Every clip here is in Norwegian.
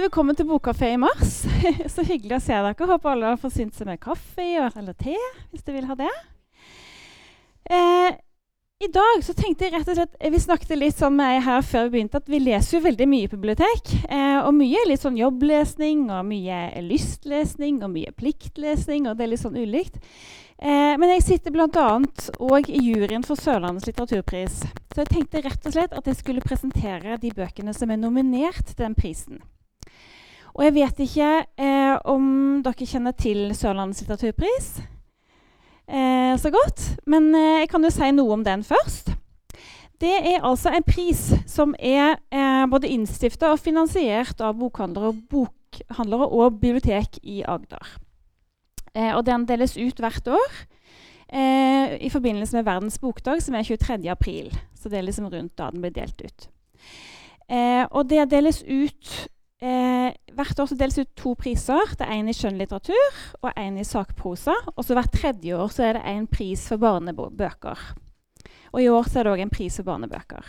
Hjertelig velkommen til Bokkafé i mars. Så hyggelig å se dere. Håper alle har forsynt seg med kaffe eller te hvis de vil ha det. Eh, I dag så tenkte jeg rett og slett, Vi snakket litt sånn med her før vi begynte, at vi leser jo veldig mye i bibliotek. Eh, og mye litt sånn jobblesning, og mye lystlesning og mye pliktlesning. og det er litt sånn ulikt. Eh, men jeg sitter bl.a. òg i juryen for Sørlandets litteraturpris. Så jeg tenkte rett og slett at jeg skulle presentere de bøkene som er nominert til den prisen. Og jeg vet ikke eh, om dere kjenner til Sørlandets litteraturpris eh, så godt. Men eh, jeg kan jo si noe om den først. Det er altså en pris som er eh, både innstifta og finansiert av bokhandlere bokhandlere og bibliotek i Agder. Eh, og den deles ut hvert år eh, i forbindelse med Verdens bokdag, som er 23. april. Så det er liksom rundt da den blir delt ut. Og det deles ut eh, Hvert år så deles ut to priser. Det er én i skjønnlitteratur og én i sakprosa. Og så hvert tredje år så er det en pris for barnebøker. Og i år så er det òg en pris for barnebøker.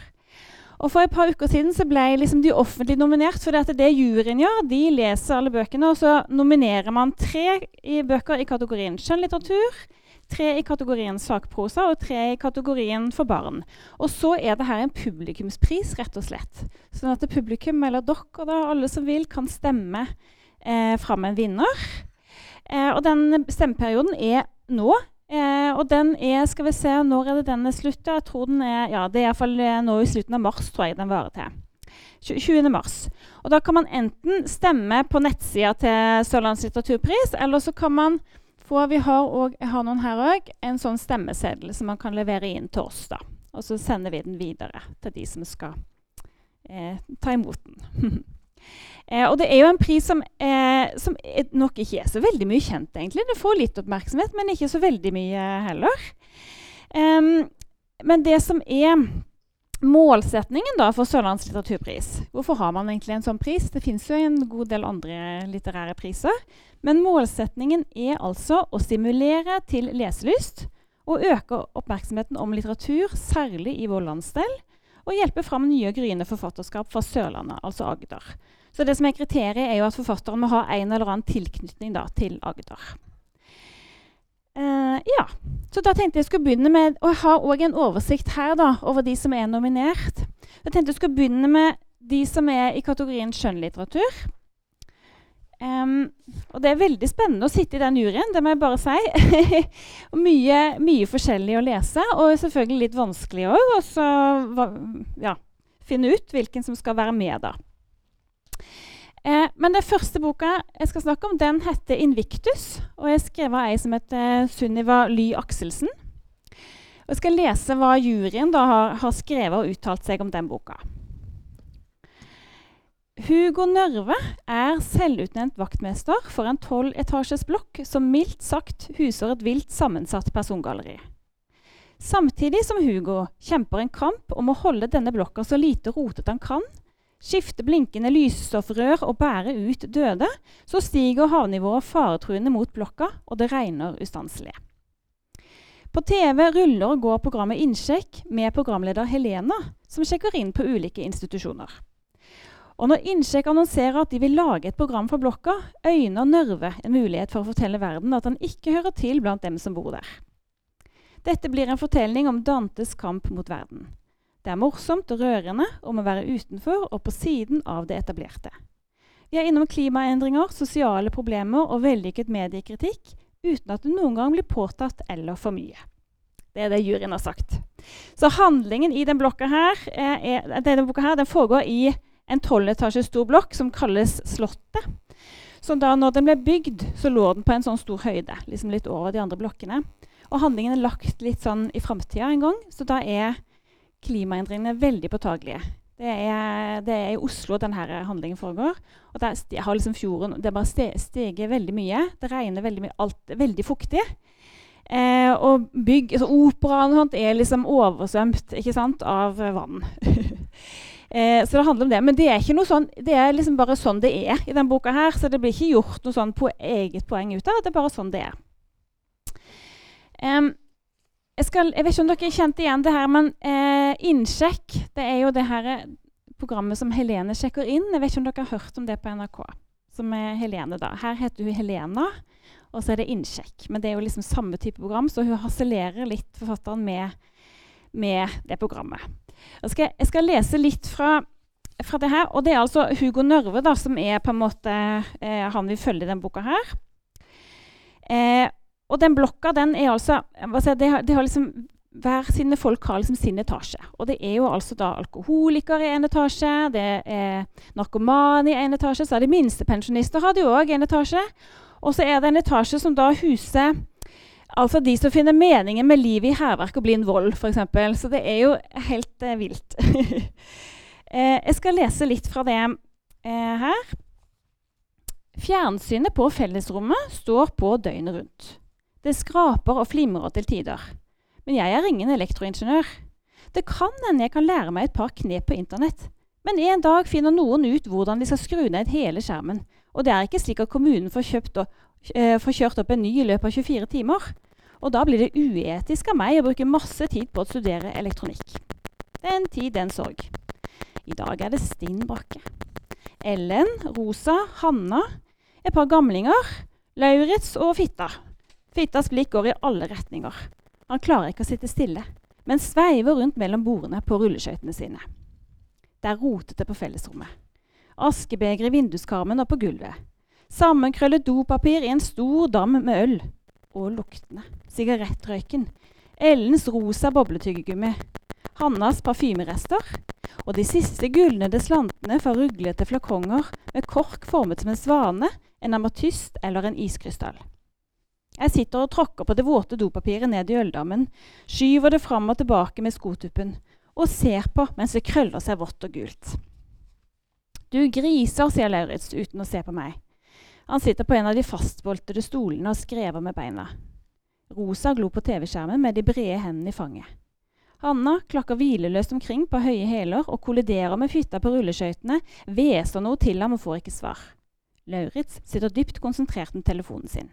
Og For et par uker siden så ble liksom de offentlig nominert. For det, det juryen gjør, de leser alle bøkene, og så nominerer man tre i bøker i kategorien skjønnlitteratur, tre i kategorien sakprosa og tre i kategorien for barn. Og så er det her en publikumspris, rett og slett. Sånn at publikum, eller dere, da, alle som vil, kan stemme eh, fram en vinner. Eh, og den stemmeperioden er nå Eh, og den er Skal vi se, når er det den er slutt? Jeg tror den er, ja, Det er iallfall eh, nå i slutten av mars tror jeg den varer til. 20. mars. Og da kan man enten stemme på nettsida til Sørlands litteraturpris, eller så kan man få Vi har, også, jeg har noen her òg. En sånn stemmeseddel som man kan levere inn til oss. da. Og så sender vi den videre til de som skal eh, ta imot den. Eh, og det er jo en pris som, eh, som, nok ikke er så veldig mye kjent, egentlig. Det får litt oppmerksomhet, men ikke så veldig mye heller. Um, men det som er målsetningen da for Sørlandets litteraturpris Hvorfor har man egentlig en sånn pris? Det fins jo en god del andre litterære priser. Men målsetningen er altså å stimulere til leselyst og øke oppmerksomheten om litteratur, særlig i vår landsdel, og hjelpe fram nye og gryende forfatterskap fra Sørlandet, altså Agder. Så det som er kriteriet, er jo at forfatteren må ha en eller annen tilknytning da, til Agder. Uh, ja, så da tenkte jeg skulle begynne med Og jeg har òg en oversikt her da, over de som er nominert. Jeg tenkte jeg skulle begynne med de som er i kategorien skjønnlitteratur. Um, og det er veldig spennende å sitte i den juryen, det må jeg bare si. mye, mye, forskjellig å lese, og selvfølgelig litt vanskelig òg. Og så ja, finne ut hvilken som skal være med, da. Eh, men den første boka jeg skal snakke om, den heter 'Invictus'. Og jeg skrev av ei som heter Sunniva Ly Akselsen. Jeg skal lese hva juryen har, har skrevet og uttalt seg om den boka. Hugo Nørve er selvutnevnt vaktmester for en tolvetasjes blokk som mildt sagt huser et vilt sammensatt persongalleri. Samtidig som Hugo kjemper en kamp om å holde denne blokka så lite rotet han kan, skifte blinkende lysstoffrør og bære ut døde, så stiger havnivået faretruende mot blokka, og det regner ustanselig. På TV ruller og går programmet Innsjekk med programleder Helena, som sjekker inn på ulike institusjoner. Og når Innsjekk annonserer at de vil lage et program for blokka, øyner Nørve en mulighet for å fortelle verden at han ikke hører til blant dem som bor der. Dette blir en fortelling om Dantes kamp mot verden. Det er morsomt og rørende om å være utenfor og på siden av det etablerte. Vi er innom klimaendringer, sosiale problemer og vellykket mediekritikk uten at det noen gang blir påtatt eller for mye. Det er det juryen har sagt. Så handlingen i denne blokka her, er, denne her, den foregår i en tolvetasjes stor blokk som kalles Slottet. Så da den ble bygd, så lå den på en sånn stor høyde, liksom litt over de andre blokkene. Og handlingen er lagt litt sånn i framtida en gang, så da er klimaendringene er veldig påtagelige. Det er, det er, i Oslo denne handlingen foregår. og der har liksom fjorden, Det bare steget veldig mye. Det regner veldig mye. Alt er veldig fuktig. Eh, og bygg, altså Operaen og sånt er liksom oversvømt ikke sant, av vann. eh, så det handler om det. Men det er ikke noe sånn, det er liksom bare sånn det er i denne boka. her, Så det blir ikke gjort noe sånn på eget poeng ut av det. er bare sånn det er. Um, jeg, skal, jeg, vet ikke om dere kjente igjen det her, men eh, innsjekk det er jo det her programmet som Helene sjekker inn. Jeg vet ikke om dere har hørt om det på NRK. Som er Helene da. Her heter hun Helena, og så er det innsjekk. Men det er jo liksom samme type program, så hun harselerer litt forfatteren med, med det programmet. Jeg skal, jeg skal, lese litt fra, fra, det her. Og det er altså Hugo Nørve da, som er på en måte eh, han vi følger i denne boka her. Eh, og den blokka, den er altså si, det, har, det har liksom hver sine folk har liksom sin etasje. Og det er jo altså da alkoholikere i en etasje, det er narkomane i en etasje, så er det minstepensjonister har de òg en etasje. Og så er det en etasje som da huser altså de som finner meningen med livet i hærverk og blind vold, f.eks. Så det er jo helt eh, vilt. eh, jeg skal lese litt fra det eh, her. Fjernsynet på fellesrommet står på døgnet rundt. Det skraper og flimrer til tider. Men jeg er ingen elektroingeniør. Det kan hende jeg kan lære meg et par knep på Internett. Men en dag finner noen ut hvordan de skal skru ned hele skjermen. Og det er ikke slik at kommunen får, og, eh, får kjørt opp en ny i løpet av 24 timer. Og da blir det uetisk av meg å bruke masse tid på å studere elektronikk. Den tid, den sorg. I dag er det stinn brakke. Ellen, Rosa, Hanna, et par gamlinger, Lauritz og Fitta. Fittas blikk går i alle retninger. Han klarer ikke å sitte stille, men sveiver rundt mellom bordene på rulleskøytene sine. Det er rotete på fellesrommet. Askebeger i vinduskarmen og på gulvet. Sammenkrøllet dopapir i en stor dam med øl. Og luktene. Sigarettrøyken. Ellens rosa bobletyggegummi. Hannas parfymerester. Og de siste gulnede slantene fra ruglete flakonger med kork formet som en svane, en amatyst eller en iskrystall. Jeg sitter og tråkker på det våte dopapiret ned i øldammen, skyver det fram og tilbake med skotuppen og ser på mens det krøller seg vått og gult. Du griser, sier Lauritz uten å se på meg. Han sitter på en av de fastboltede stolene og skrever med beina. Rosa glor på TV-skjermen med de brede hendene i fanget. Hanna klakker hvileløst omkring på høye hæler og kolliderer med fytta på rulleskøytene, hveser noe til ham og får ikke svar. Lauritz sitter dypt konsentrert med telefonen sin.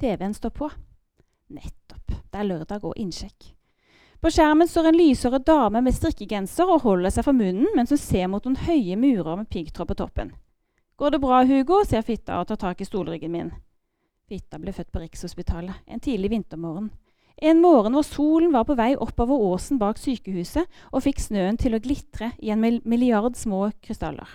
TV-en står på. Nettopp. Det er lørdag og innsjekk. På skjermen står en lyshåret dame med strikkegenser og holder seg for munnen mens hun ser mot noen høye murer med piggtråd på toppen. Går det bra, Hugo? sier Fitta og tar tak i stolryggen min. Fitta ble født på Rikshospitalet en tidlig vintermorgen. En morgen hvor solen var på vei oppover åsen bak sykehuset og fikk snøen til å glitre i en milliard små krystaller.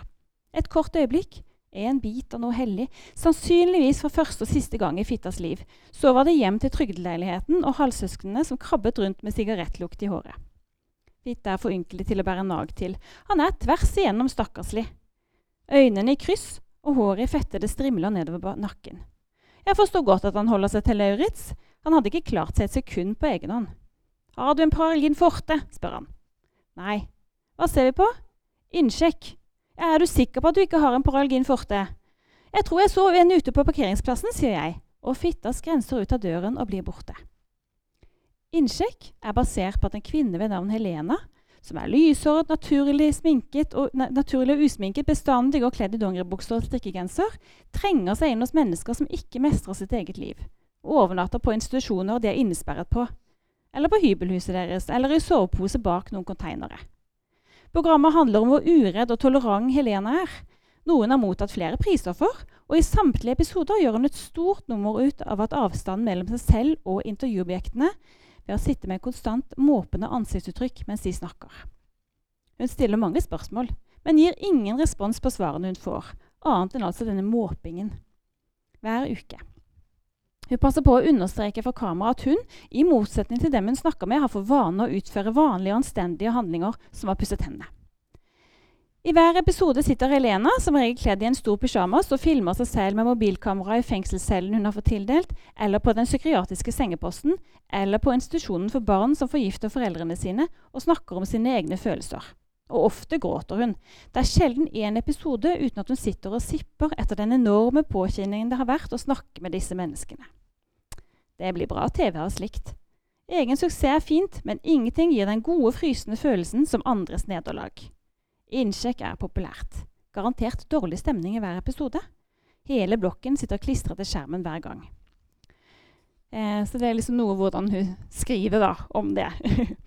Et kort øyeblikk en bit av noe hellig, sannsynligvis for første og siste gang i Fittas liv. Så var det hjem til trygdeleiligheten og halvsøsknene som krabbet rundt med sigarettlukt i håret. Fitta er for ynkelig til å bære nag til. Han er tvers igjennom stakkarslig. Øynene i kryss og håret i fettede strimler nedover nakken. Jeg forstår godt at han holder seg til Lauritz. Han hadde ikke klart seg et sekund på egen hånd. Har du en Paralgin forte? spør han. Nei. Hva ser vi på? Innsjekk. Er du sikker på at du ikke har en paralgin forte? Jeg tror jeg så en ute på parkeringsplassen, sier jeg, og fitta skrenser ut av døren og blir borte. Innsjekk er basert på at en kvinne ved navn Helena, som er lyshåret, naturlig sminket og, naturlig usminket, bestandig og kledd i dongeribukser og strikkegenser, trenger seg inn hos mennesker som ikke mestrer sitt eget liv, og overnatter på institusjoner de er innesperret på, eller på hybelhuset deres, eller i sovepose bak noen konteinere. Programmet handler om hvor uredd og tolerant Helena er. Noen har mottatt flere prisoffer, og i samtlige episoder gjør hun et stort nummer ut av at avstanden mellom seg selv og intervjuobjektene ved å sitte med konstant måpende ansiktsuttrykk mens de snakker. Hun stiller mange spørsmål, men gir ingen respons på svarene hun får, annet enn altså denne måpingen. Hver uke. Hun passer på å understreke for kameraet at hun, i motsetning til dem hun snakker med, har for vane å utføre vanlige og anstendige handlinger som å pusse tennene. I hver episode sitter Helena, som regel kledd i en stor pysjamas, og filmer seg selv med mobilkamera i fengselscellen hun har fått tildelt, eller på den psykiatriske sengeposten, eller på institusjonen for barn som forgifter foreldrene sine, og snakker om sine egne følelser. Og ofte gråter hun. Det er sjelden én episode uten at hun sitter og sipper etter den enorme påkjenningen det har vært å snakke med disse menneskene. Det blir bra TV av slikt. Egen suksess er fint, men ingenting gir den gode, frysende følelsen som andres nederlag. Innsjekk er populært. Garantert dårlig stemning i hver episode. Hele blokken sitter klistra til skjermen hver gang. Eh, så det er liksom noe hvordan hun skriver da, om det.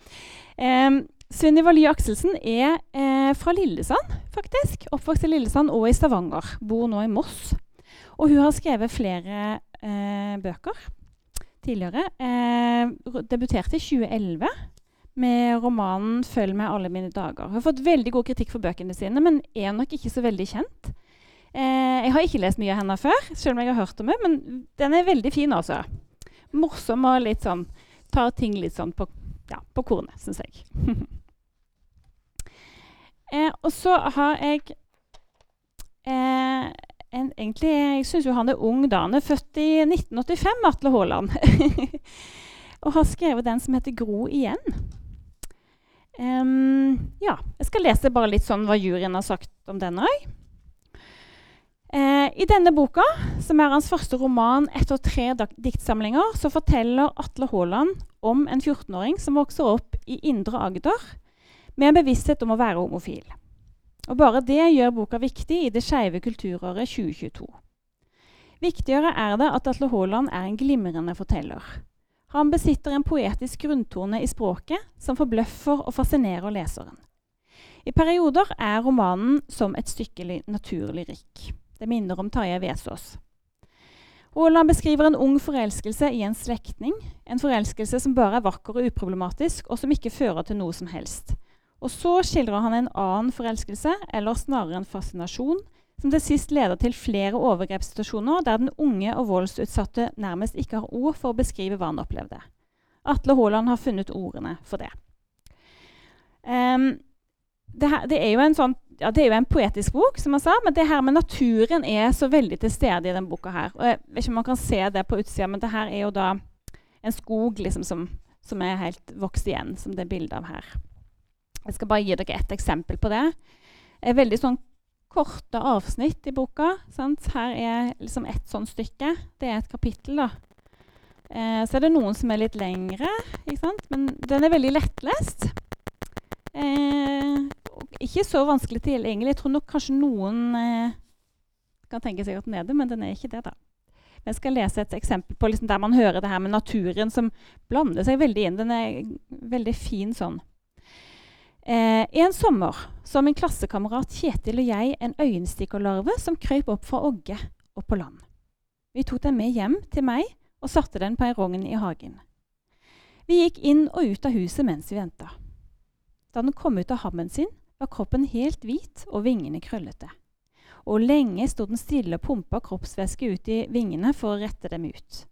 eh, Sunniva Lie Akselsen er eh, fra Lillesand, faktisk. Oppvokst i Lillesand og i Stavanger. Bor nå i Moss. Og hun har skrevet flere eh, bøker tidligere. Eh, debuterte i 2011 med romanen 'Følg meg alle mine dager'. Hun har fått veldig god kritikk for bøkene sine, men er nok ikke så veldig kjent. Eh, jeg har ikke lest mye av henne før, selv om jeg har hørt om henne, men den er veldig fin. altså. Morsom og litt sånn Tar ting litt sånn på, ja, på kornet, syns jeg. eh, og så har jeg eh, en, egentlig, Jeg syns jo han er ung da. Han er født i 1985, Atle Haaland. og har skrevet den som heter 'Gro igjen'. Um, ja, jeg skal lese bare litt sånn hva juryen har sagt om den òg. Eh, I denne boka, som er hans første roman etter tre diktsamlinger, så forteller Atle Haaland om en 14-åring som vokser opp i Indre Agder med en bevissthet om å være homofil. Og Bare det gjør boka viktig i det skeive kulturåret 2022. Viktigere er det at Atle Haaland er en glimrende forteller. Han besitter en poetisk grunntone i språket som forbløffer og fascinerer leseren. I perioder er romanen som et stykke naturlig rikk. Det minner om Tarjei Vesaas. Aaland beskriver en ung forelskelse i en slektning. En forelskelse som bare er vakker og uproblematisk, og som ikke fører til noe som helst. Og så skildrer han en annen forelskelse, eller snarere en fascinasjon, som til sist leder til flere overgrepssituasjoner der den unge og voldsutsatte nærmest ikke har ord for å beskrive hva han opplevde. Atle Haaland har funnet ordene for det. Um, det, her, det, er sånn, ja, det, er jo en poetisk bok, som jeg sa, men det her med naturen er så veldig til stede i denne boka. her. Og jeg vet ikke om man kan se det på utsida, men det her er jo da en skog liksom, som, som er helt vokst igjen, som det er bilde av her. Jeg skal bare gi dere ett eksempel på det. Det er veldig sånn korte avsnitt i boka. Sant? Her er liksom ett sånt stykke. Det er et kapittel. da. Eh, så er det noen som er litt lengre, men den er veldig lettlest. Eh, ikke så vanskelig tilgjengelig. Jeg tror nok kanskje noen eh, kan tenke seg at den er det, men den er ikke det. da. Jeg skal lese et eksempel på liksom der man hører det her med naturen som blander seg veldig inn. Den er veldig fin sånn. Eh, en sommer så min klassekamerat Kjetil og jeg en øyenstikkerlarve som krøp opp fra Ågge og på land. Vi tok den med hjem til meg og satte den på ei rogn i hagen. Vi gikk inn og ut av huset mens vi venta. Da den kom ut av hammen sin, var kroppen helt hvit og vingene krøllete. Og lenge sto den stille og pumpa kroppsvæske ut i vingene for å rette dem ut.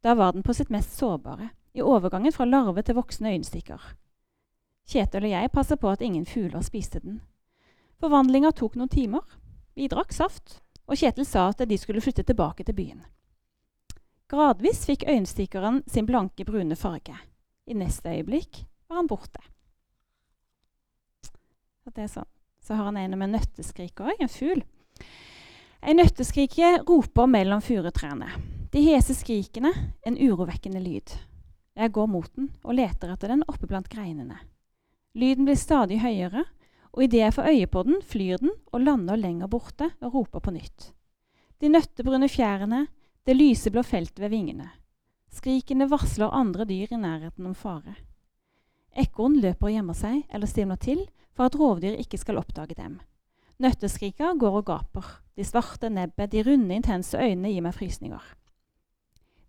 Da var den på sitt mest sårbare, i overgangen fra larve til voksne øyenstikker. Kjetil og jeg passet på at ingen fugler spiste den. Forvandlinga tok noen timer. Vi drakk saft, og Kjetil sa at de skulle flytte tilbake til byen. Gradvis fikk øyenstikkeren sin blanke, brune farge. I neste øyeblikk var han borte. Så, så har han en med nøtteskrik òg, en fugl. Ei nøtteskrike roper mellom furutrærne. De hese skrikene, en urovekkende lyd. Jeg går mot den og leter etter den oppe blant greinene. Lyden blir stadig høyere, og idet jeg får øye på den, flyr den og lander lenger borte og roper på nytt. De nøttebrune fjærene, det lyseblå feltet ved vingene. Skrikene varsler andre dyr i nærheten om fare. Ekorn løper og gjemmer seg eller stivner til for at rovdyr ikke skal oppdage dem. Nøtteskrika går og gaper. De svarte nebbet, de runde, intense øynene gir meg frysninger.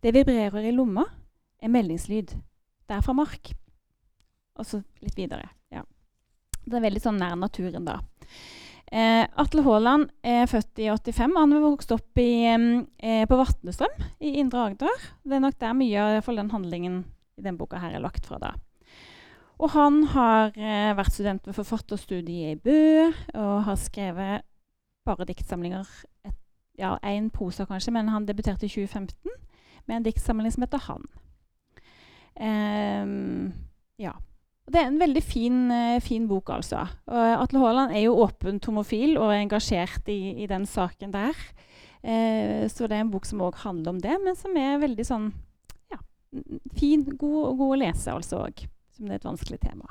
Det vibrerer i lomma, en meldingslyd. Det er fra Mark og så litt videre. Ja. Det er veldig sånn nær naturen, da. Eh, Atle Haaland er født i 85. Han er vokst opp i, eh, på Vatnestrøm i Indre Agder. Det er nok der mye av den handlingen i denne boka her er lagt fra. da. Og han har eh, vært student ved forfatterstudiet i Bø og har skrevet bare diktsamlinger. Et, ja, én prosa kanskje, men han debuterte i 2015 med en diktsamling som heter Han. Um, ja. Det er en veldig fin, eh, fin bok, altså. Og Atle Haaland er jo åpent homofil og engasjert i, i den saken der. Eh, så det er en bok som òg handler om det, men som er veldig sånn ja, fin, god, god å lese, altså òg. Som det er et vanskelig tema.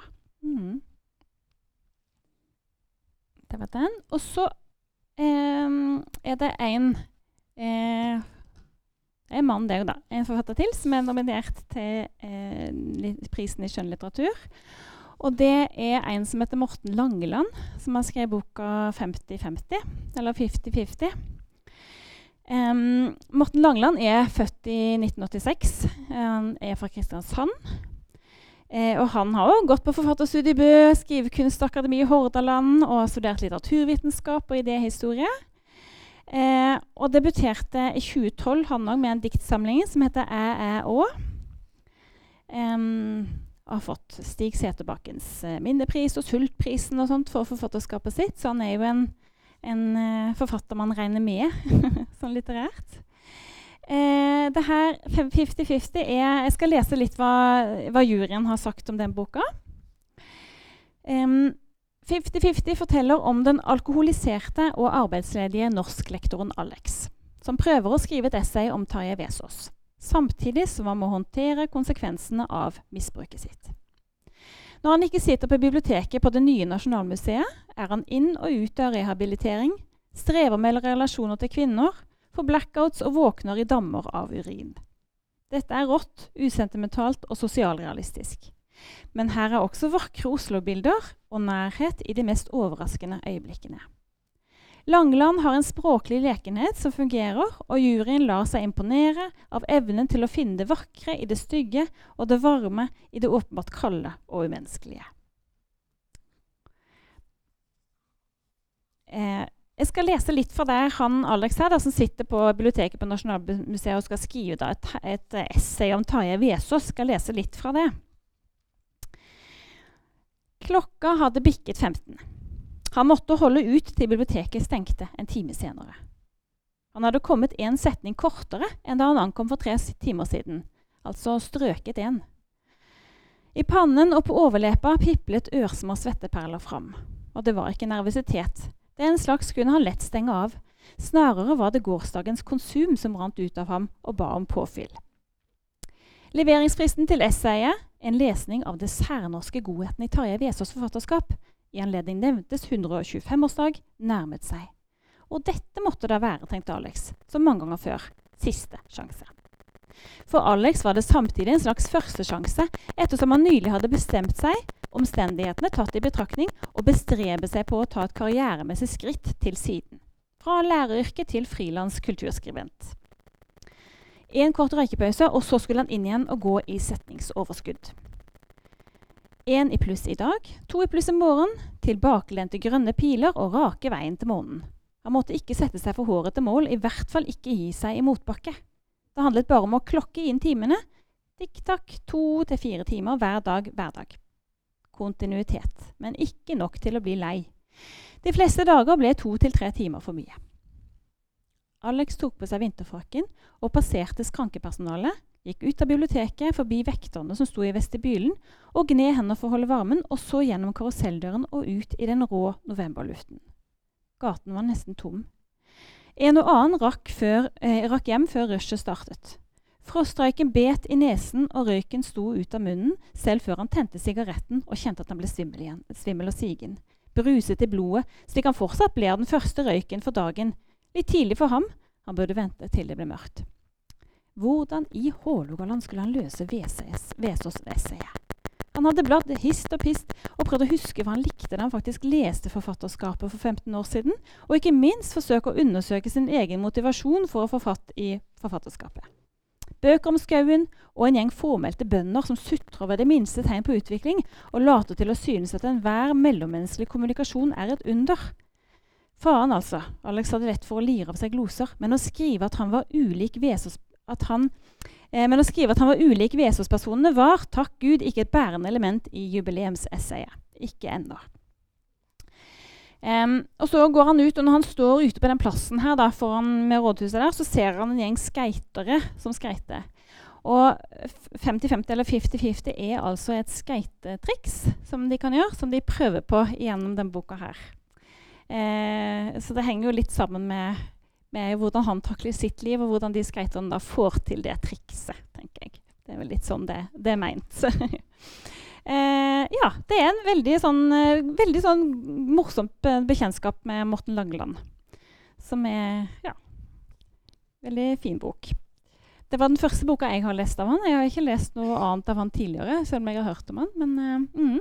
Mm. Det var den. Og så eh, er det en eh, en mann, det er da, en forfatter til som er nominert til eh, prisen i skjønnlitteratur. Og det er en som heter Morten Langeland, som har skrevet boka 50-50, eller 50-50. Um, Morten Langeland er født i 1986. Han er fra Kristiansand. Eh, og han har også gått på forfatterstudiet i Bø, Skrivekunstakademi i Hordaland og studert litteraturvitenskap og idéhistorie. Eh, og debuterte i 2012 han òg med en diktsamling som heter Æ, æ, å. Um, har fått Stig Seterbakkens uh, minnepris og Sultprisen og sånt for forfatterskapet sitt, så han er jo en, en uh, forfatter man regner med sånn litterært. Eh, det her 50-50 er Jeg skal lese litt hva, hva, juryen har sagt om den boka. 50-50 um, forteller om den alkoholiserte og arbeidsledige norsklektoren Alex, som prøver å skrive et essay om Tarjei Vesaas samtidig som han må håndtere konsekvensene av misbruket sitt. Når han ikke sitter på biblioteket på det nye Nasjonalmuseet, er han inn og ut av rehabilitering, strever med relasjoner til kvinner, får blackouts og våkner i dammer av urin. Dette er rått, usentimentalt og sosialrealistisk. Men her er også vakre Oslo-bilder og nærhet i de mest overraskende øyeblikkene. Langeland har en språklig lekenhet som fungerer, og juryen lar seg imponere av evnen til å finne det vakre i det stygge og det varme i det åpenbart kalde og umenneskelige. Eh, jeg skal lese litt fra det han Alex her, som sitter på biblioteket på Nasjonalmuseet og skal skrive da, et, et, essay om Tarjei Vesaas. Skal lese litt fra det. Klokka hadde bikket 15. Han måtte holde ut til biblioteket stengte en time senere. Han hadde kommet én setning kortere enn da han ankom for tre timer siden, altså strøket én. I pannen og på overlepa piplet ørsmå svetteperler fram. Og det var ikke nervøsitet. Den slags kunne han lett stenge av. Snarere var det gårsdagens konsum som rant ut av ham og ba om påfyll. Leveringsfristen til essayet, en lesning av det særnorske godheten i Tarjei Vesaas forfatterskap, i anledning nevntes 125-årsdag nærmet seg. Og dette måtte da være, tenkte Alex, som mange ganger før, siste sjanse. For Alex var det samtidig en slags førstesjanse, ettersom han nylig hadde bestemt seg, omstendighetene tatt i betraktning, og bestrebe seg på å ta et karrieremessig skritt til siden. Fra læreryrket til frilans kulturskribent. En kort røykepause, og så skulle han inn igjen og gå i setningsoverskudd. Én i pluss i dag, to i pluss i morgen, tilbakelente grønne piler og rake veien til månen. Han måtte ikke sette seg for håret til mål, i hvert fall ikke gi seg i motbakke. Det handlet bare om å klokke inn timene. Tikk-takk, to til fire timer hver dag hver dag. Kontinuitet, men ikke nok til å bli lei. De fleste dager ble to til tre timer for mye. Alex tok på seg vinterfrakken og passerte skrankepersonalet gikk ut av biblioteket, forbi vekterne som sto i vestibylen, og gned hender for å holde varmen, og så gjennom karuselldøren og ut i den rå novemberluften. Gaten var nesten tom. En og annen rakk, før, eh, rakk hjem før rushet startet. Froststreiken bet i nesen, og røyken sto ut av munnen, selv før han tente sigaretten og kjente at han ble svimmel, igjen, svimmel og sigen. Bruset i blodet, slik han fortsatt ble den første røyken for dagen. Litt tidlig for ham. Han burde vente til det ble mørkt. Hvordan i Hålogaland skulle han løse Vesaas-essayet? Han hadde bladd hist og pist og prøvd å huske hva han likte da han faktisk leste forfatterskapet for 15 år siden, og ikke minst forsøke å undersøke sin egen motivasjon for å få fatt i forfatterskapet. Bøker om skauen og en gjeng fåmælte bønder som sutrer ved det minste tegn på utvikling og later til å synes at enhver mellommenneskelig kommunikasjon er et under. Faren, altså. Alex hadde lett for å lire av seg gloser, men å skrive at han var ulik Vesos, at han, eh, men å skrive at han var ulik Vesos-personene var takk Gud ikke et bærende element i jubileumsessayet. Ikke ennå. Um, og så går han ut, og Når han står ute på den plassen her da, foran med rådhuset, der, så ser han en gjeng skeitere som skreiter. Og 50-50 eller 50-50 er altså et skreitetriks som de kan gjøre, som de prøver på gjennom denne boka her. Eh, så det henger jo litt sammen med med hvordan han takler sitt liv, og hvordan de skaterne da får til det trikset. tenker jeg. Det er vel litt sånn det, det er meint. eh, ja, det er en veldig sånn, eh, veldig sånn morsomt bekjentskap med Morten Langeland. Som er ja, veldig fin bok. Det var den første boka jeg har lest av han. Jeg har ikke lest noe annet av han tidligere, selv om jeg har hørt om han. Men, uh, mm.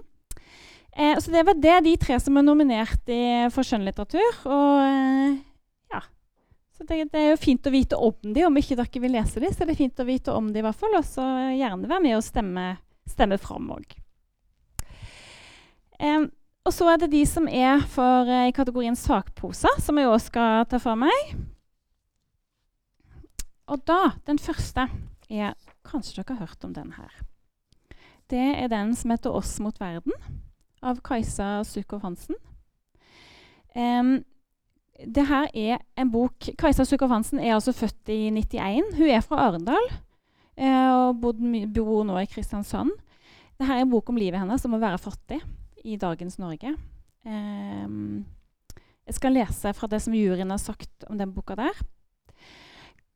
Eh, så det var det, de tre som er nominert i, for skjønnlitteratur. Og eh, ja. Så det, det, er jo fint å vite om de, om ikke dere vil lese de, så det er fint å vite om de i hvert fall. Og så gjerne være med og stemme, stemme fram òg. Eh, og så er det de som er for, eh, i kategorien sakposer, som jeg òg skal ta for meg. Og da, den første er Kanskje dere har hørt om den her. Det er den som heter 'Oss mot verden' av Kajsa Sukov Hansen. Um, det her er en bok Kajsa Sukov Hansen er altså født i 91. Hun er fra Arendal uh, og bor nå i Kristiansand. Dette er en bok om livet hennes om å være fattig i dagens Norge. Um, jeg skal lese fra det som juryen har sagt om den boka der.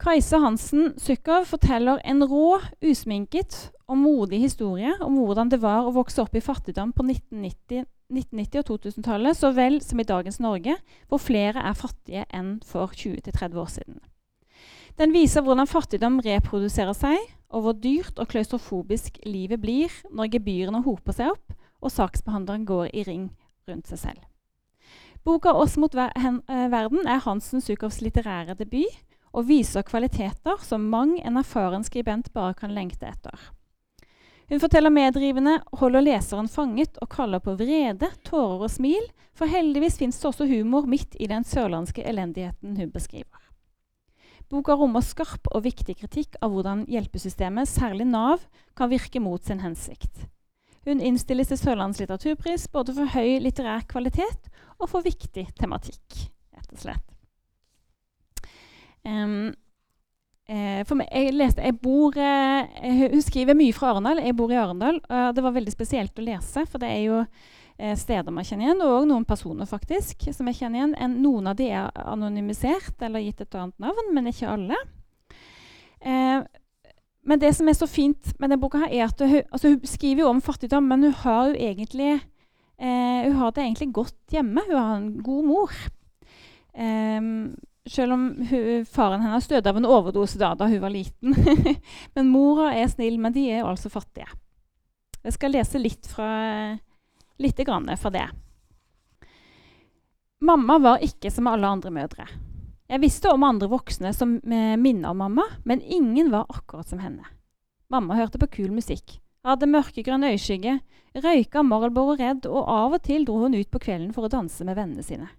Kajsa Hansen Sukkov forteller en rå, usminket og modig historie om hvordan det var å vokse opp i fattigdom på 1990-, 1990 og 2000-tallet, så vel som i dagens Norge, hvor flere er fattige enn for 20-30 år siden. Den viser hvordan fattigdom reproduserer seg, og hvor dyrt og klaustrofobisk livet blir når gebyrene hoper seg opp og saksbehandleren går i ring rundt seg selv. Boka 'Oss mot ver eh, verden' er Hansen Sukovs litterære debut og viser kvaliteter som mang en erfaren skribent bare kan lengte etter. Hun forteller medrivende, holder leseren fanget og kaller på vrede, tårer og smil, for heldigvis fins det også humor midt i den sørlandske elendigheten hun beskriver. Boka rommer skarp og viktig kritikk av hvordan hjelpesystemet, særlig Nav, kan virke mot sin hensikt. Hun innstilles til Sørlandets litteraturpris både for høy litterær kvalitet og for viktig tematikk. rett og slett. Um, eh, for meg, jeg leste, jeg bor, eh, Hun skriver mye fra Arendal. Jeg bor i Arendal. og Det var veldig spesielt å lese, for det er jo eh, steder man kjenner igjen, og noen personer faktisk som jeg kjenner igjen. En, noen av de er anonymisert eller gitt et annet navn, men ikke alle. Eh, men det som er så fint med denne boka, her er at hun, altså hun skriver jo om fattigdom, men hun har jo egentlig eh, hun har det egentlig godt hjemme. Hun har en god mor. Um, selv om hun, faren hennes døde av en overdose da, da hun var liten. men mora er snill, men de er jo altså fattige. Jeg skal lese litt fra, litt fra det. Mamma var ikke som alle andre mødre. Jeg visste om andre voksne som eh, minner om mamma, men ingen var akkurat som henne. Mamma hørte på kul musikk, hadde mørkegrønn øyeskygge, røyka Marlboro Red, og av og til dro hun ut på kvelden for å danse med vennene sine.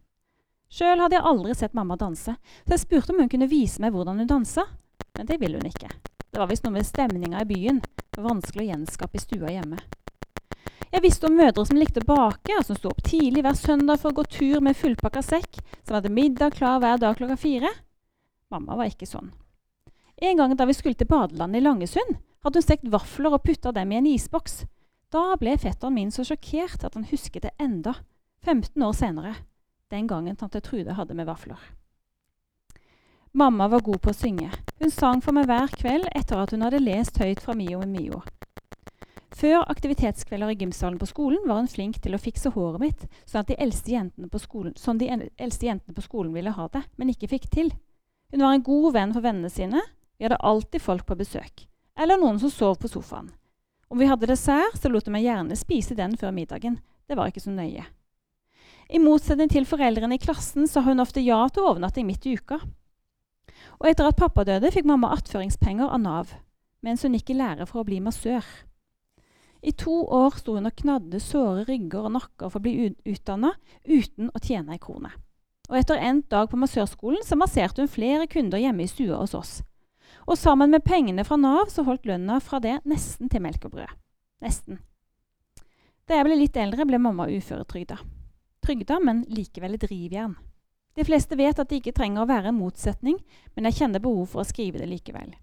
Sjøl hadde jeg aldri sett mamma danse, så jeg spurte om hun kunne vise meg hvordan hun dansa. Men det ville hun ikke. Det var visst noe med stemninga i byen. Vanskelig å gjenskape i stua hjemme. Jeg visste om mødre som likte å bake, og som sto opp tidlig hver søndag for å gå tur med fullpakka sekk, som hadde middag klar hver dag klokka fire. Mamma var ikke sånn. En gang da vi skulle til badelandet i Langesund, hadde hun stekt vafler og putta dem i en isboks. Da ble fetteren min så sjokkert at han husket det enda, 15 år senere den gangen tante Trude hadde med vafler. Mamma var god på å synge. Hun sang for meg hver kveld etter at hun hadde lest høyt fra Mio med Mio. Før aktivitetskvelder i gymsalen på skolen var hun flink til å fikse håret mitt, sånn at de eldste jentene på skolen, sånn de eldste jentene på skolen ville ha det, men ikke fikk til. Hun var en god venn for vennene sine. Vi hadde alltid folk på besøk. Eller noen som sov på sofaen. Om vi hadde dessert, så lot hun meg gjerne spise den før middagen. Det var ikke så nøye. I motsetning til foreldrene i klassen sa hun ofte ja til overnatting midt i uka. Og etter at pappa døde, fikk mamma attføringspenger av Nav, mens hun gikk i lære for å bli massør. I to år sto hun og knadde såre rygger og nakker for å bli utdanna uten å tjene ei krone. Og etter endt dag på massørskolen så masserte hun flere kunder hjemme i stua hos oss. Og sammen med pengene fra Nav så holdt lønna fra det nesten til melk og brød. Nesten. Da jeg ble litt eldre, ble mamma uføretrygda trygda, men likevel drivjern. De fleste vet at det ikke trenger å være en motsetning, men jeg kjenner behov for å skrive det likevel.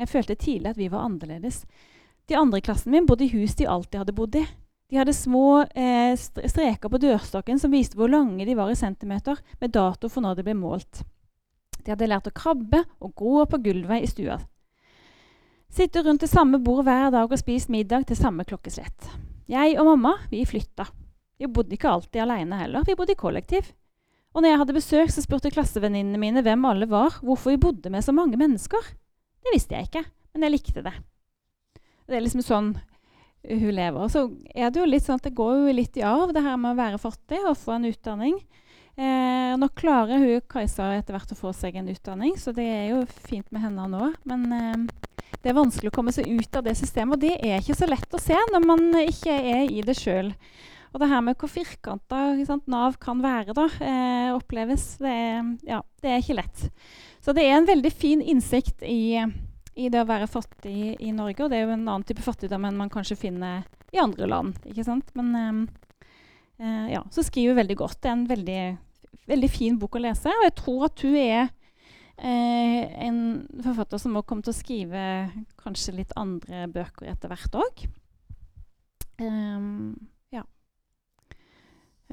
Jeg følte tidlig at vi var annerledes. De andre i klassen min bodde i hus de alltid hadde bodd i. De hadde små eh, streker på dørstokken som viste hvor lange de var i centimeter, med dato for når de ble målt. De hadde lært å krabbe og gå på gulvet i stua. Sitte rundt det samme bordet hver dag og spist middag til samme klokkeslett. Jeg og mamma vi flytta. Vi bodde ikke alltid alene heller, vi bodde i kollektiv. Og når jeg hadde besøk, så spurte klassevenninnene mine hvem alle var, hvorfor vi bodde med så mange mennesker. Det visste jeg ikke, men jeg likte det. Det er liksom sånn hun lever. Så er det jo litt sånn at det går jo litt i arv, det her med å være fattig og få en utdanning. Eh, nå klarer hun Kajsa etter hvert å få seg en utdanning, så det er jo fint med henne nå. Men eh, det er vanskelig å komme seg ut av det systemet, og det er ikke så lett å se når man ikke er i det sjøl. Og det her med hvor firkanta Nav kan være, da, eh, oppleves det, ja, det er ikke lett. Så det er en veldig fin innsikt i, i det å være fattig i Norge. Og det er jo en annen type fattigdom enn man kanskje finner i andre land. ikke sant? Men um, uh, ja, så skriver hun veldig godt. Det er en veldig, veldig fin bok å lese. Og jeg tror at hun er uh, en forfatter som må komme til å skrive kanskje litt andre bøker etter hvert òg.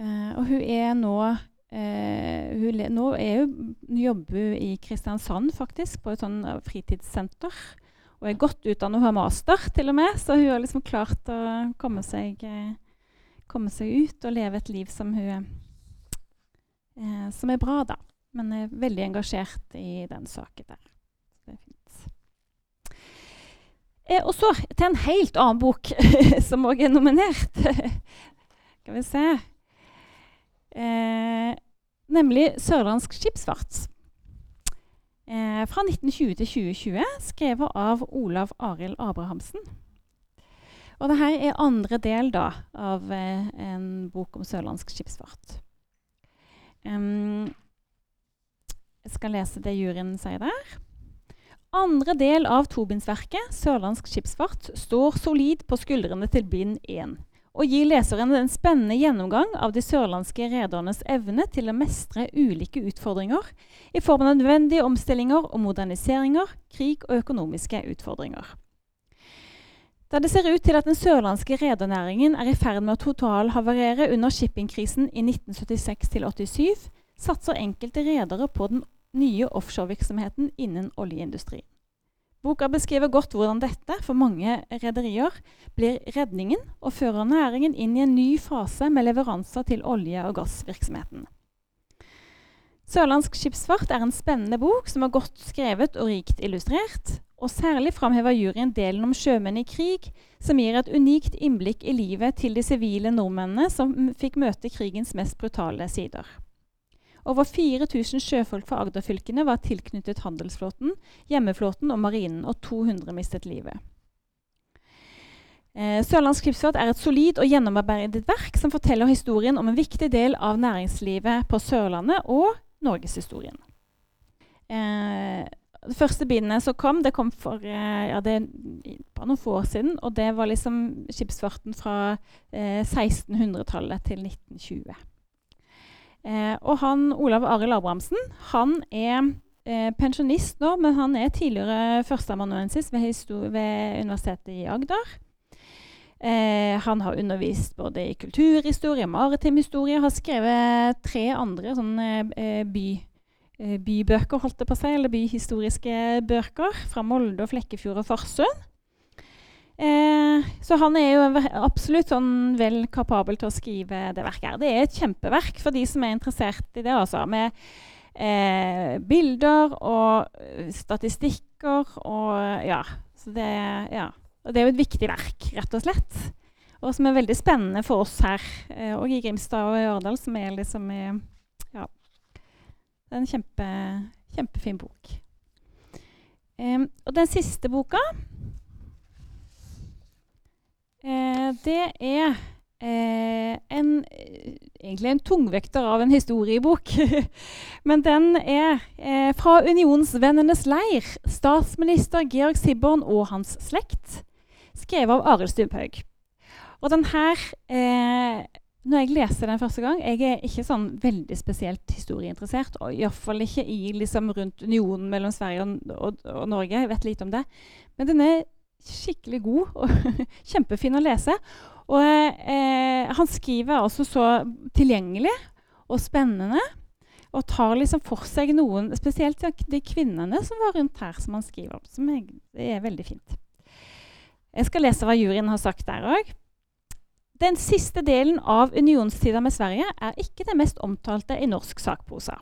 Uh, og hun er nå uh, hun Nå hun, jobber hun i Kristiansand, faktisk, på et sånn eh, fritidssenter. Og er godt utdannet og har master, til og med, så hun har liksom klart å komme seg, uh, komme seg ut og leve et liv som hun Som er bra, da. Men er veldig engasjert i den saken der. Det er fint. og så til en helt annen bok som òg er nominert. Skal vi se Eh, nemlig Sørlandsk skipsfart. Eh, fra 1920 til 2020, skrevet av Olav Arild Abrahamsen. Og dette er andre del da, av eh, en bok om sørlandsk skipsfart. Um, jeg skal lese det juryen sier der. Andre del av tobindsverket, Sørlandsk skipsfart, står solid på skuldrene til bind 1 og gir leseren en spennende gjennomgang av de sørlandske redernes evne til å mestre ulike utfordringer i form av nødvendige omstillinger og moderniseringer, krig og økonomiske utfordringer. Da det ser ut til at den sørlandske redernæringen er i ferd med å totalhavarere under shippingkrisen i 1976-87, satser enkelte redere på den nye offshorevirksomheten innen oljeindustrien. Boka beskriver godt hvordan dette for mange rederier blir redningen og fører næringen inn i en ny fase med leveranser til olje- og gassvirksomheten. Sørlandsk skipsfart er en spennende bok som er godt skrevet og rikt illustrert. Og særlig framhever juryen delen om sjømenn i krig, som gir et unikt innblikk i livet til de sivile nordmennene som fikk møte krigens mest brutale sider. Over 4000 sjøfolk fra Agder-fylkene var tilknyttet handelsflåten, hjemmeflåten og marinen, og 200 mistet livet. Eh, Sørlands skipsfart er et solid og gjennomarbeidet verk som forteller historien om en viktig del av næringslivet på Sørlandet og norgeshistorien. Eh, det første bindet som kom, det kom for eh, ja, det, bare noen få år siden. Og det var liksom skipsfarten fra eh, 1600-tallet til 1920. Eh, og han, Olav Arild Abrahamsen han er eh, pensjonist nå, men han er tidligere førsteamanuensis ved, ved, Universitetet i Agder. Eh, han har undervist både i kulturhistorie maritim historie. Har skrevet tre andre sånne eh, by, eh, bybøker, holdt det på seg, eller byhistoriske bøker fra Molde, og Flekkefjord og Farsund. Eh, så han er jo absolutt sånn vel kapabel til å skrive det verket her. Det er et kjempeverk for de som er interessert i det, altså. Med eh, bilder og eh, statistikker og ja. Det, ja. Og det er jo et viktig verk, rett og slett. Og som er veldig spennende for oss her, eh, og i Grimstad og i Ørdal, som er liksom eh, Ja. Det er en kjempe, kjempefin bok. Og den siste boka det er eh, en, egentlig en tungvekter av en historiebok. Men den er eh, fra Unionsvennenes leir. Statsminister Georg Sibborn og hans slekt. Skrevet av Arild Stubhaug. Og den her eh, når jeg leser den første gang Jeg er ikke sånn veldig spesielt historieinteressert. Og iallfall ikke i, liksom, rundt unionen mellom Sverige og, og, og, Norge. Jeg vet lite om det. Men den er skikkelig god og kjempefin å lese. Og eh, han skriver også så tilgjengelig og spennende. Og tar liksom for seg noen, spesielt de kvinnene som var rundt her, som han skriver om. Som er, er veldig fint. Jeg skal lese hva juryen har sagt der òg. Den siste delen av unionstida med Sverige er ikke det mest omtalte i norsk sakprosa.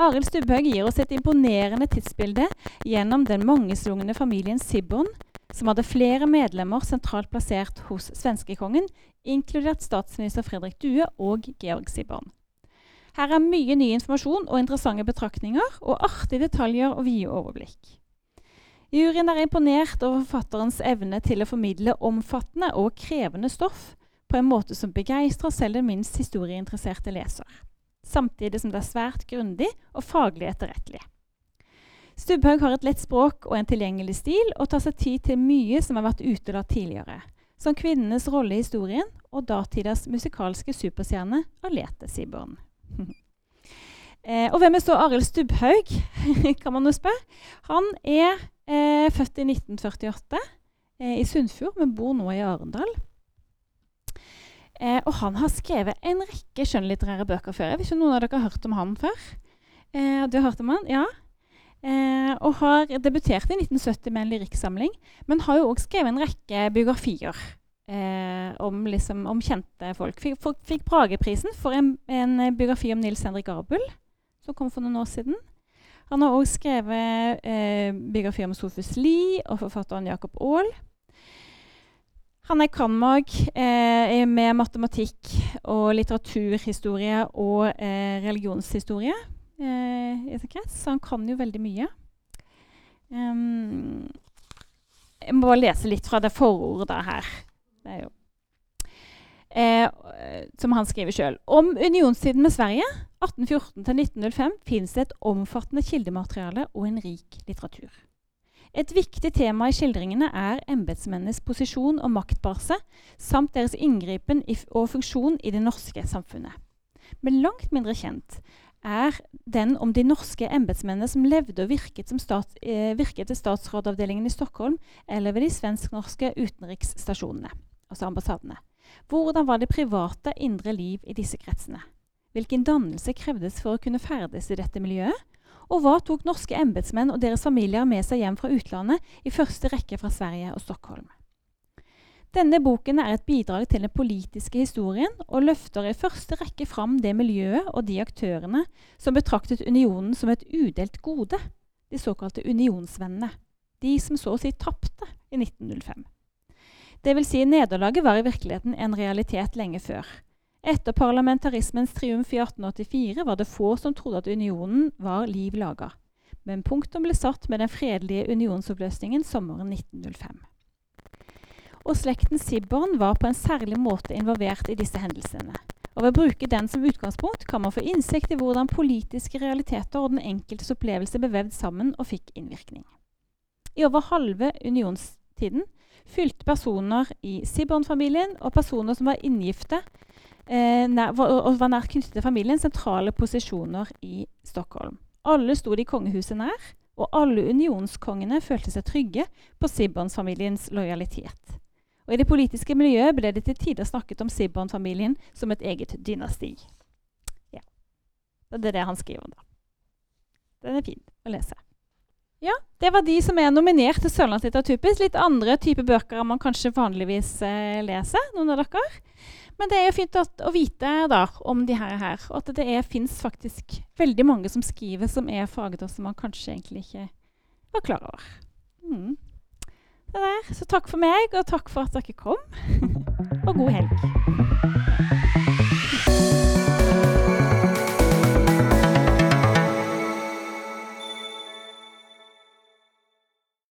Arild Stubhaug gir oss et imponerende tidsbilde gjennom den mangeslungne familien Sibborn, som hadde flere medlemmer sentralt plassert hos svenskekongen, inkludert statsminister Fredrik Due og Georg Sibbern. Her er mye ny informasjon og interessante betraktninger, og artige detaljer og vide overblikk. Juryen er imponert over forfatterens evne til å formidle omfattende og krevende stoff på en måte som begeistrer selv den minst historieinteresserte leser, samtidig som det er svært grundig og faglig etterrettelig. Stubbhaug har et lett språk og en tilgjengelig stil, og tar seg tid til mye som har vært utelatt tidligere, som kvinnenes rolle i historien og datidas musikalske superstjerne Alete Siborn. eh, og hvem er så Arild Stubbhaug, kan man jo spørre. Han er eh, født i 1948 eh, i Sunnfjord, men bor nå i Arendal. Eh, og han har skrevet en rekke skjønnlitterære bøker før. Jeg vet ikke om noen av dere har hørt om han før? Eh, du har hørt om han? Ja. Eh, og har debutert i 1970 med en lyrikksamling, men har jo òg skrevet en rekke biografier eh, om, liksom, om, kjente folk. Fikk, fikk Brageprisen for en, en, biografi om Nils Henrik Abel, som kom for noen år siden. Han har òg skrevet eh, biografi om Sofus Lie og forfatteren Jacob Aall. Han er cand.mag eh, med matematikk og litteraturhistorie og eh, religionshistorie eh, krets, så han kan jo veldig mye. Um, jeg må bare lese litt fra det forordet her. Det er jo eh, Som han skriver sjøl. Om unionstiden med Sverige 1814-1905 finnes det et omfattende kildemateriale og en rik litteratur. Et viktig tema i skildringene er embetsmennenes posisjon og maktbase, samt deres inngripen og funksjon i det norske samfunnet. Men langt mindre kjent er den om de norske embetsmennene som levde og virket, som stat, eh, virket ved statsrådavdelingen i Stockholm eller ved de svensk-norske utenriksstasjonene, altså ambassadene. Hvordan var det private, indre liv i disse kretsene? Hvilken dannelse krevdes for å kunne ferdes i dette miljøet? Og hva tok norske embetsmenn og deres familier med seg hjem fra utlandet, i første rekke fra Sverige og Stockholm? Denne boken er et bidrag til den politiske historien og løfter i første rekke fram det miljøet og de aktørene som betraktet unionen som et udelt gode, de såkalte unionsvennene. De som så å si tapte i 1905. Det vil si, nederlaget var i virkeligheten en realitet lenge før. Etter parlamentarismens triumf i 1884 var det få som trodde at unionen var liv laga. Men punktum ble satt med den fredelige unionsoppløsningen sommeren 1905 og slekten Sibborn var på en særlig måte involvert i disse hendelsene. Og Ved å bruke den som utgangspunkt kan man få innsikt i hvordan politiske realiteter og den enkeltes opplevelse ble vevd sammen og fikk innvirkning. I over halve unionstiden fylte personer i Sibborn-familien og personer som var inngifte eh, og var nær knyttet til familien, sentrale posisjoner i Stockholm. Alle sto de kongehuset nær, og alle unionskongene følte seg trygge på Sibborn-familiens lojalitet. Og I det politiske miljøet ble det til tider snakket om Sibbon-familien som et eget dynasti. Ja. Det er det han skriver om, da. Den er fin å lese. Ja, Det var de som er nominert til Sørlands litteraturpris. Litt andre typer bøker enn man kanskje vanligvis eh, leser. noen av dere. Men det er jo fint at, å vite da, om de her, her og at det fins faktisk veldig mange som skriver som er fagder som man kanskje egentlig ikke var klar over. Mm det. Så takk for meg, og takk for at dere kom. og god helg.